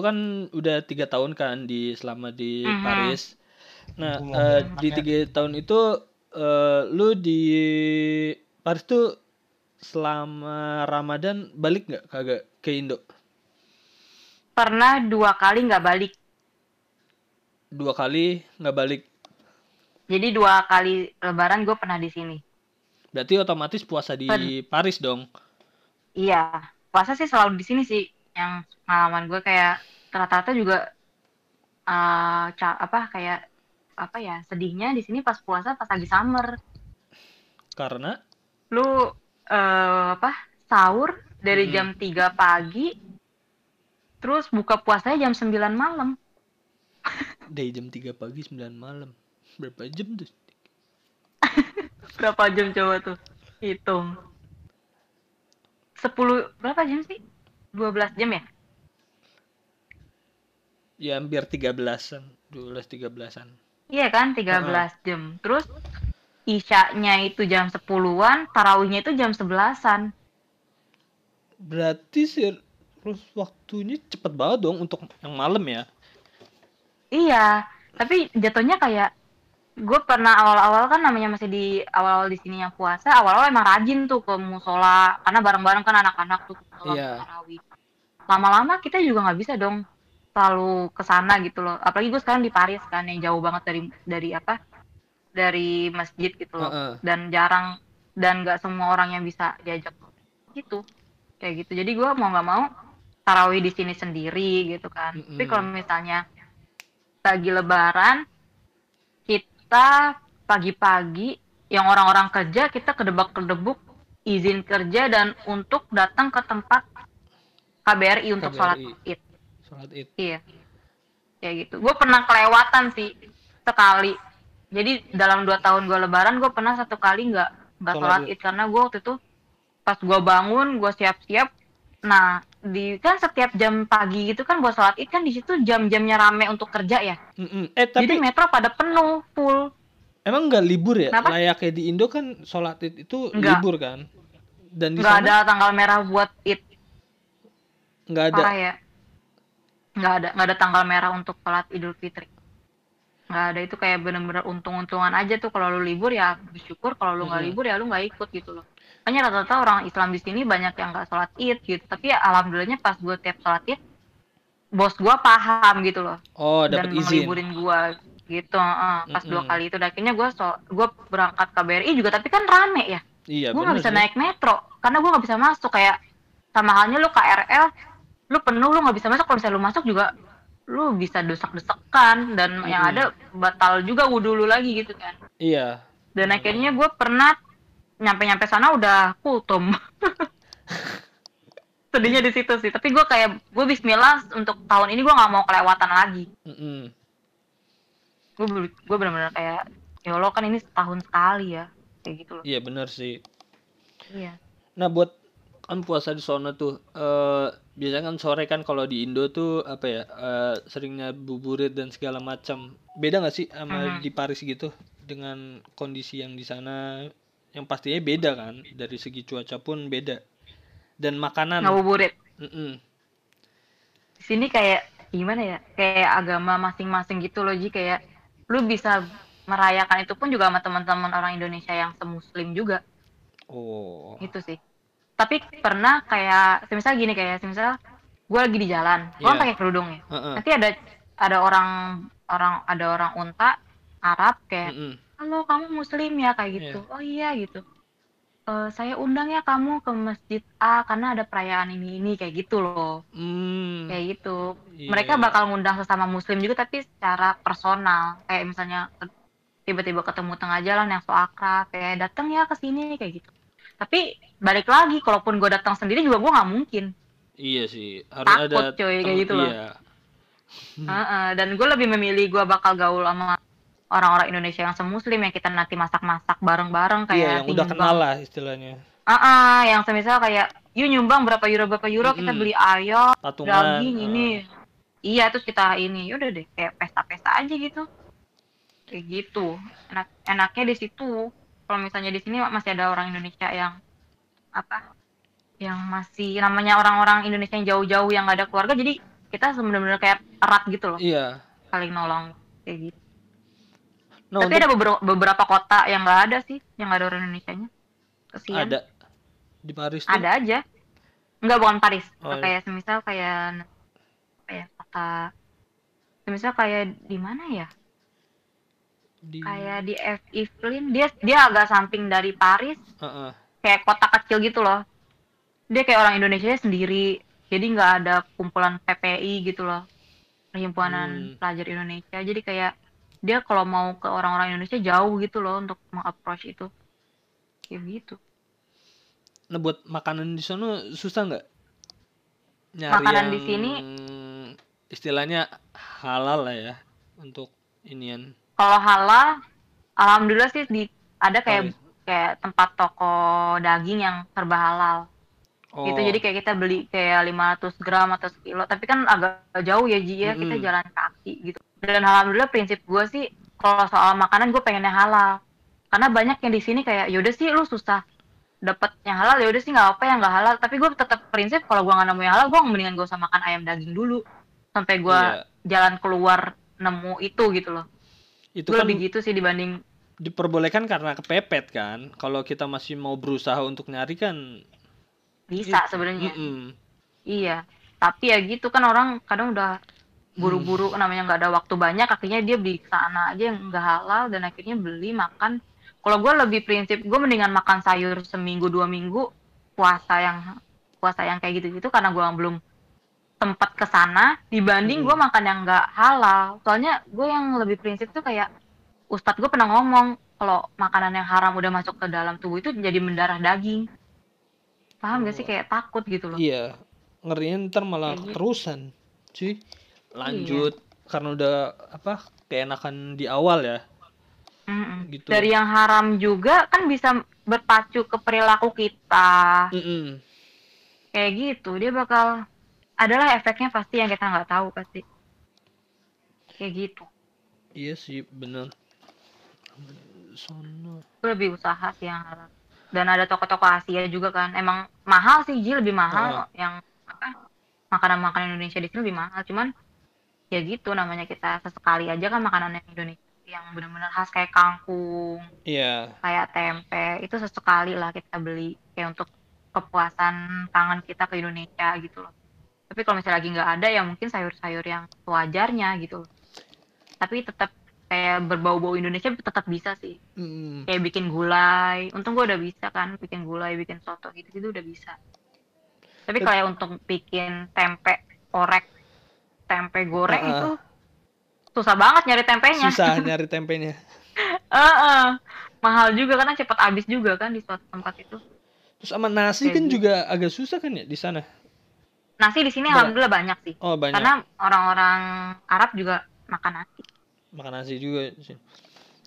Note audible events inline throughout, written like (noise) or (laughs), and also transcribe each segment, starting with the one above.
lu kan udah tiga tahun kan di selama di Mhm. Paris. Nah, Aku eh, ngomong di tiga tahun itu eh, lu di Paris tuh selama Ramadan balik nggak kagak ke Indo? Pernah dua kali nggak balik. Dua kali nggak balik. Jadi dua kali lebaran gue pernah di sini. Berarti otomatis puasa di Pen- Paris dong. Iya, puasa sih selalu di sini sih. Yang pengalaman gue kayak rata-rata juga ca- apa kayak apa ya sedihnya di sini pas puasa pas lagi summer. Karena Lu eh apa sahur dari Mm-mm. jam 3 pagi, terus buka puasanya jam 9 malam. (laughs) dari jam 3 pagi 9 malam. Berapa jam tuh? (laughs) Berapa jam coba tuh? Hitung. 10 berapa jam sih? 12 jam ya? Ya hampir 13-an, 12 13-an. Iya kan, 13 jam. Terus Isyaknya itu jam 10-an, tarawihnya itu jam 11-an. Berarti sih terus waktunya cepet banget dong untuk yang malam ya. Iya, tapi jatuhnya kayak gue pernah awal-awal kan namanya masih di awal-awal di sini yang puasa, awal-awal emang rajin tuh ke musola karena bareng-bareng kan anak-anak tuh ke musola Iya. tarawih. Lama-lama kita juga nggak bisa dong selalu ke sana gitu loh. Apalagi gue sekarang di Paris kan yang jauh banget dari dari apa? Dari masjid gitu loh. Heeh. Dan jarang dan nggak semua orang yang bisa diajak gitu. Kayak gitu. Jadi gue mau nggak mau tarawih di sini sendiri gitu kan. Tapi Mm-mm. kalau misalnya lagi lebaran kita pagi-pagi yang orang-orang kerja kita kedebak-kedebuk izin kerja dan untuk datang ke tempat KBRI untuk sholat KBRI. id Sholat Id. iya kayak gitu gue pernah kelewatan sih sekali jadi dalam dua tahun gue lebaran gue pernah satu kali nggak nggak Sholat id. karena gue waktu itu pas gue bangun gue siap-siap nah di kan setiap jam pagi gitu kan buat sholat id kan di situ jam-jamnya rame untuk kerja ya Mm-mm. Eh jadi tapi metro pada penuh full emang nggak libur ya? Kenapa? Layaknya di Indo kan sholat Id itu Nggak. libur kan? Dan di nggak sana ada tanggal merah buat id nggak ada. parah ya nggak ada nggak ada tanggal merah untuk sholat idul fitri nggak ada itu kayak bener-bener untung-untungan aja tuh kalau lu libur ya bersyukur kalau lu nggak Mm-mm. libur ya lu nggak ikut gitu loh makanya rata-rata orang Islam di sini banyak yang nggak sholat id gitu tapi ya alhamdulillahnya pas gue tiap sholat id bos gue paham gitu loh Oh, dan izin. ngeliburin gue gitu heeh. pas dua Mm-mm. kali itu akhirnya gue so gue berangkat ke BRI juga tapi kan rame ya Iya, gue nggak bisa sih. naik metro karena gue nggak bisa masuk kayak sama halnya lu KRL lu penuh lu nggak bisa masuk. Kalau misalnya lu masuk juga lu bisa desak-desakan dan yang Mm-mm. ada batal juga wudhu lu lagi gitu kan. Iya. dan akhirnya gue pernah nyampe-nyampe sana udah kultum. (laughs) Sedihnya di situ sih. Tapi gue kayak gue Bismillah untuk tahun ini gue nggak mau kelewatan lagi. Mm-mm. gue gue benar-benar kayak ya Allah kan ini setahun sekali ya. Kayak gitu loh. Iya, bener sih. iya. Nah, buat kan puasa di sana tuh eh biasanya kan sore kan kalau di Indo tuh apa ya eh, seringnya buburit dan segala macam. Beda nggak sih sama Mhm. di Paris gitu dengan kondisi yang di sana yang pastinya beda kan dari segi cuaca pun beda dan makanan. ngabuburit Mm-mm. di sini kayak gimana ya kayak agama masing-masing gitu loh Ji kayak lu bisa merayakan itu pun juga sama teman-teman orang Indonesia yang semuslim juga Oh. gitu sih tapi pernah kayak misal gini kayak misal gue lagi di jalan gue Iya. pakai kerudung ya Heeh. nanti ada ada orang orang ada orang unta Arab kayak Mm-mm. halo kamu muslim ya kayak gitu oh iya gitu "Eh, saya undang ya kamu ke masjid A karena ada perayaan ini ini kayak gitu loh Hmm. kayak gitu Iya, mereka iya. bakal ngundang sesama muslim juga tapi secara personal kayak misalnya tiba-tiba ketemu tengah jalan yang so akrab kayak datang ya ke sini kayak gitu tapi balik lagi kalaupun gue datang sendiri juga gue nggak mungkin Iya sih, harus Takut, ada coy, kayak gitu loh. Iya. Hmm. (laughs) Heeh, dan gue lebih memilih gue bakal gaul sama orang-orang Indonesia yang semuslim yang kita nanti masak-masak bareng-bareng kayak Iya, yang udah nyumbang. kenal lah istilahnya. Ah, yang semisal kayak yuk nyumbang berapa euro berapa euro kita Mm-mm. beli ayam Patungan. daging eh, ini iya terus kita ini udah deh kayak pesta-pesta aja gitu kayak gitu enak enaknya di situ kalau misalnya di sini masih ada orang Indonesia yang apa yang masih namanya orang-orang Indonesia yang jauh-jauh yang nggak ada keluarga jadi kita benar-benar kayak erat gitu loh. Iya. Saling nolong kayak gitu. Nah tapi untuk- ada beberapa beberapa kota yang nggak ada sih yang nggak ada orang Indonesia nya kesian. Ada. Di Paris tuh? Ada aja. Nggak bukan Paris. Oh, iya. kayak semisal kayak apa ya kota semisal kayak di mana ya di kayak di F Evelyn dia dia agak samping dari Paris Heeh. kayak kota kecil gitu loh dia kayak orang Indonesia sendiri jadi nggak ada kumpulan PPI gitu loh perhimpunan Hmm. pelajar Indonesia jadi kayak dia kalau mau ke orang-orang Indonesia jauh gitu loh untuk mengapproach itu kayak gitu Nah buat makanan di sana susah nggak? Nyari Makanan yang di sini? istilahnya halal lah ya untuk inian. Kalau halal alhamdulillah sih di ada kayak Oh, iya. kayak tempat toko daging yang serba halal. Oh, gitu jadi kayak kita beli kayak 500 gram atau sekilo. Tapi kan agak jauh ya Ji ya. Kita Mm-mm. jalan kaki gitu. Dan alhamdulillah prinsip gue sih kalau soal makanan gue pengennya halal. Karena banyak yang di sini kayak yaudah sih lu susah dapet yang halal ya udah sih nggak apa yang nggak halal. Tapi gue tetap prinsip kalau gue nggak nemu yang halal gue mendingan gue usah makan ayam daging dulu. Sampai gue Iya. jalan keluar nemu itu gitu loh itu gue kan lebih gitu sih dibanding diperbolehkan karena kepepet kan. Kalau kita masih mau berusaha untuk nyari kan bisa gitu. sebenarnya Mm-mm. Iya, tapi ya gitu kan orang kadang udah buru-buru namanya nggak ada waktu banyak, akhirnya dia beli ke sana aja yang nggak halal dan akhirnya beli makan. Kalau gue lebih prinsip gue mendingan makan sayur seminggu dua minggu puasa yang puasa yang kayak gitu-gitu karena gue belum tempat ke sana dibanding Hmm. gue makan yang nggak halal. Soalnya gue yang lebih prinsip tuh kayak Ustadz gue pernah ngomong kalau makanan yang haram udah masuk ke dalam tubuh itu jadi mendarah daging. Paham gak sih kayak takut gitu loh. Iya. Ngerinya ntar malah Kayak gitu. keterusan. Cuy. Lanjut karena udah apa keenakan di awal ya. Mm-mm. Gitu. Dari yang haram juga kan bisa berpacu ke perilaku kita. Mm-mm. Kayak gitu, dia bakal adalah efeknya pasti yang kita nggak tahu pasti. Kayak gitu. Iya sih bener. Sono. Lebih usaha sih yang. Dan ada toko-toko Asia juga kan. Emang mahal sih, Ji lebih mahal yang apa? Makanan-makanan Indonesia di sini lebih mahal. Cuman ya gitu namanya kita sesekali aja kan makanan yang Indonesia yang benar-benar khas kayak kangkung, Iya. kayak tempe itu sesekali lah kita beli kayak untuk kepuasan tangan kita ke Indonesia gitu loh. Tapi kalau misalnya lagi nggak ada ya mungkin sayur-sayur yang sewajarnya gitu. Tapi tetap kayak berbau-bau Indonesia tetap bisa sih. Mm. Kayak bikin gulai. Untung gue udah bisa kan bikin gulai, bikin soto gitu-gitu udah bisa. Tapi Tep- kalau untuk bikin tempe orek, tempe goreng Ah, ah. itu susah banget nyari tempenya. Susah (laughs) nyari tempenya. Heeh. Mahal juga karena cepet habis juga kan di suatu tempat itu. Terus sama nasi Kayak kan gitu. juga agak susah kan ya di sana. Nasi di sini alhamdulillah banyak sih. Oh banyak. Karena orang-orang Arab juga makan nasi. Makan nasi juga sih.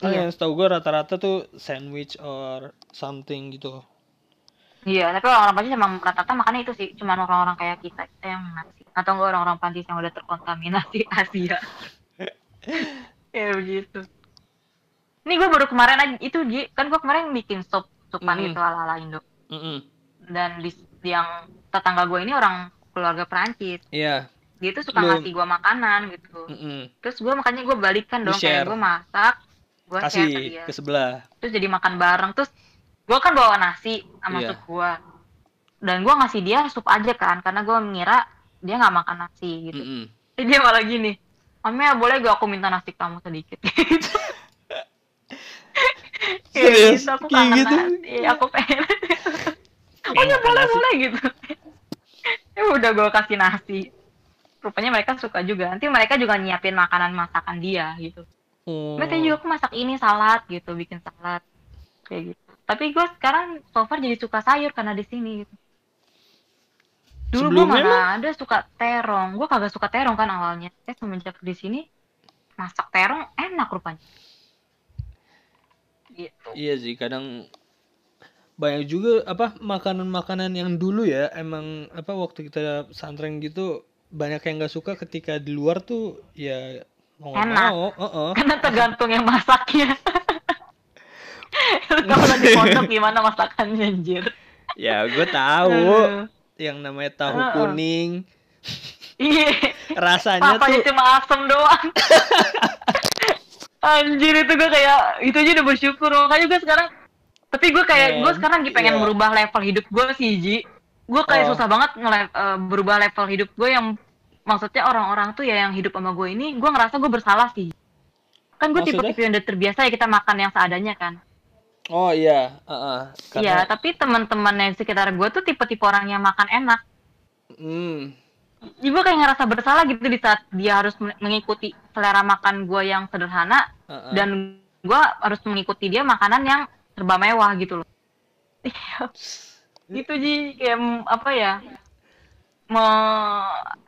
Oh, Iya. yang setahu gue rata-rata tuh sandwich or something gitu. Iya, tapi orang-orang Prancis emang rata-rata makannya itu sih, cuma orang-orang kayak kita, kita yang nasi. Atau enggak orang-orang Prancis yang udah terkontaminasi (laughs) Asia. Kayak begitu. Ini gue baru kemarin aja, itu Ji, kan gue kemarin bikin sup, supan Mm-mm. itu ala-ala Indo. Mm-mm. Dan di, yang tetangga gue ini orang keluarga Prancis. Iya. Dia tuh suka Lu- ngasih gue makanan gitu. Mm-mm. Terus gue makanya gue balikan dong, kayak gue masak, gue share ke dia. ke sebelah. terus jadi makan bareng terus gue kan bawa nasi sama Iya. sup gue dan gue ngasih dia sup aja kan karena gue mengira dia nggak makan nasi gitu Mm-mm. Terus dia malah gini Amel boleh gak aku minta nasi kamu sedikit gitu (laughs) Kayak Serius? gitu, aku kangen gitu? nasi aku pengen oh Pengen ya boleh boleh gitu ya udah gue kasih nasi rupanya mereka suka juga nanti mereka juga nyiapin makanan masakan dia gitu. Mbak tadi juga aku masak ini salad gitu, bikin salad kayak gitu. Tapi gue sekarang so far jadi suka sayur karena di sini gitu. Dulu gue mana ada suka terong, gue kagak suka terong kan awalnya. Eh semenjak di sini masak terong enak rupanya. Gitu. Iya sih, kadang banyak juga apa makanan-makanan yang dulu ya emang apa waktu kita santren gitu banyak yang nggak suka ketika di luar tuh ya mau Enak. mau, heeh. Karena tergantung yang masaknya. Kalau di (laughs) pondok gimana masakannya anjir? Ya gue tahu Aduh. yang namanya tahu Heeh. kuning. iya rasanya papanya tuh cuma asem doang (laughs) anjir itu gue kayak itu aja udah bersyukur makanya gue sekarang tapi gue kayak gue sekarang lagi pengen iya. merubah level hidup gue sih Ji gue kayak Oh. susah banget ngele- eh, berubah level hidup gue yang maksudnya orang-orang tuh ya yang hidup sama gue ini gue ngerasa gue bersalah sih kan gue Maksudnya? tipe-tipe yang udah terbiasa ya kita makan yang seadanya kan oh iya heeh. iya Karena- tapi teman-teman yang sekitar gue tuh tipe-tipe orang yang makan enak hmm, Jadi gue kayak ngerasa bersalah gitu di saat dia harus men- mengikuti selera makan gue yang sederhana heeh. dan gue harus mengikuti dia makanan yang serba mewah gitu loh. (laughs) Gitu Ji kayak mm, apa ya? Me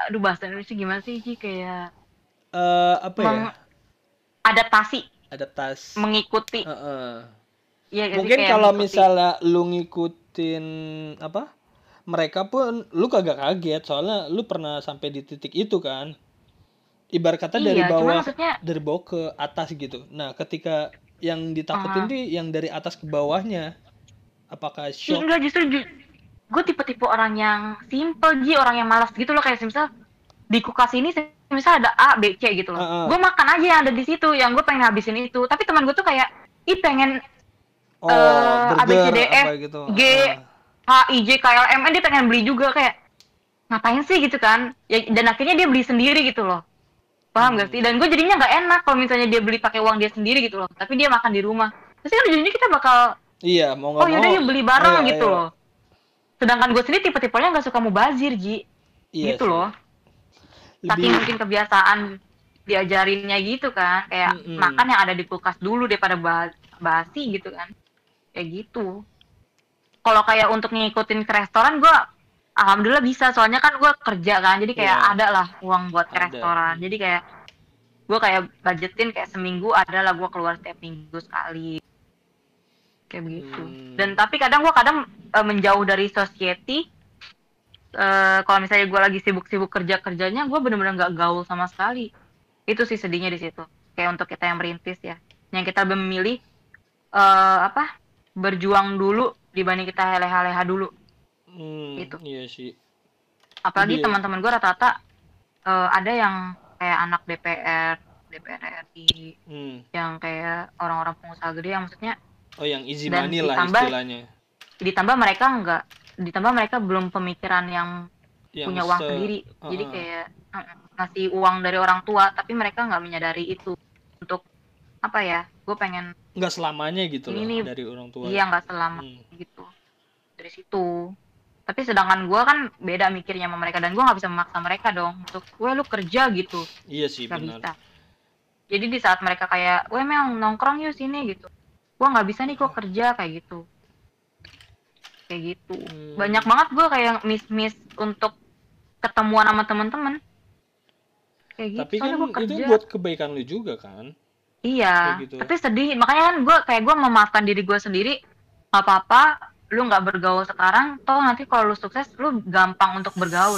aduh bahasa Indonesia gimana sih Ji? Kayak Eh, apa ya? adaptasi. Adaptasi mengikuti. Heeh. ya mungkin kalau misalnya lu ngikutin apa mereka pun lu kagak kaget soalnya lu pernah sampai di titik itu kan? Ibarat kata dari iya, cuma bawah maksudnya dari bawah ke atas gitu. Nah ketika yang ditakutin Ah. tuh yang dari atas ke bawahnya. Apakah shock? Enggak justru gue tipe-tipe orang yang simple Ji orang yang malas gitu loh. Kayak misal di kulkas ini misal ada A B C gitu loh. Ah, ah. gue makan aja yang ada di situ yang gue pengen habisin itu. Tapi teman gue tuh kayak ih pengen oh eh, A, B, C, burger D, E, gitu. G Ah. H I J K L M N dia pengen beli juga. Kayak ngapain sih gitu kan? Ya, dan akhirnya dia beli sendiri gitu loh paham gak sih? Dan gue jadinya nggak enak kalau misalnya dia beli pakai uang dia sendiri gitu loh. Tapi dia makan di rumah. Pasti kan ujungnya kita bakal iya mau nggak oh yaudah mau. yuk beli bareng Ayo, gitu ayo. loh. Sedangkan gue sendiri tipe-tipenya nggak suka mubazir ji. Iya gitu sih. loh. Lebih saking mungkin kebiasaan diajarinnya gitu kan. Kayak Mm-mm. makan yang ada di kulkas dulu daripada ba- basi gitu kan. Kayak gitu. Kalau kayak untuk ngikutin ke restoran gue alhamdulillah bisa soalnya kan gue kerja kan jadi kayak Iya. ada lah uang buat ke Ada. restoran. Jadi kayak gue kayak budgetin kayak seminggu ada lah gue keluar setiap minggu sekali. Kayak begitu. Hmm. dan tapi kadang gue kadang eh, menjauh dari society eh kalau misalnya gue lagi sibuk-sibuk kerja kerjanya gue bener-bener nggak gaul sama sekali. Itu sih sedihnya di situ. Kayak untuk kita yang merintis ya. Yang kita memilih eh apa berjuang dulu dibanding kita leha-leha dulu Hmm, gitu. iya sih apalagi Iya. teman-teman gue rata-rata eh, ada yang kayak anak DPR DPR RI hmm. yang kayak orang-orang pengusaha gede yang maksudnya oh yang easy Dan money lah ditambah- istilahnya ditambah mereka nggak ditambah mereka belum pemikiran yang yang punya uang se- sendiri jadi Uh-uh. kayak uh, ngasih uang dari orang tua tapi mereka nggak menyadari itu untuk apa ya gue pengen nggak selamanya gitu loh Ini nih, dari orang tua iya nggak selama Hmm. gitu dari situ tapi sedangkan gue kan beda mikirnya sama mereka dan gue nggak bisa memaksa mereka dong. Untuk gue lu kerja gitu. Iya sih benar. bisa. Jadi di saat mereka kayak gue memang nongkrong yuk sini gitu. Gue nggak bisa nih gue kerja kayak gitu. Kayak gitu. Hmm. banyak banget gue kayak miss miss untuk ketemuan sama teman-teman kayak gitu. Tapi kan soalnya gue itu kerja. buat kebaikan lu juga kan? Iya. Kayak gitu. tapi sedih. Makanya kan gue kayak gue memaafkan diri gue sendiri. Nggak apa-apa lu nggak bergaul sekarang toh nanti kalau lu sukses lu gampang untuk bergaul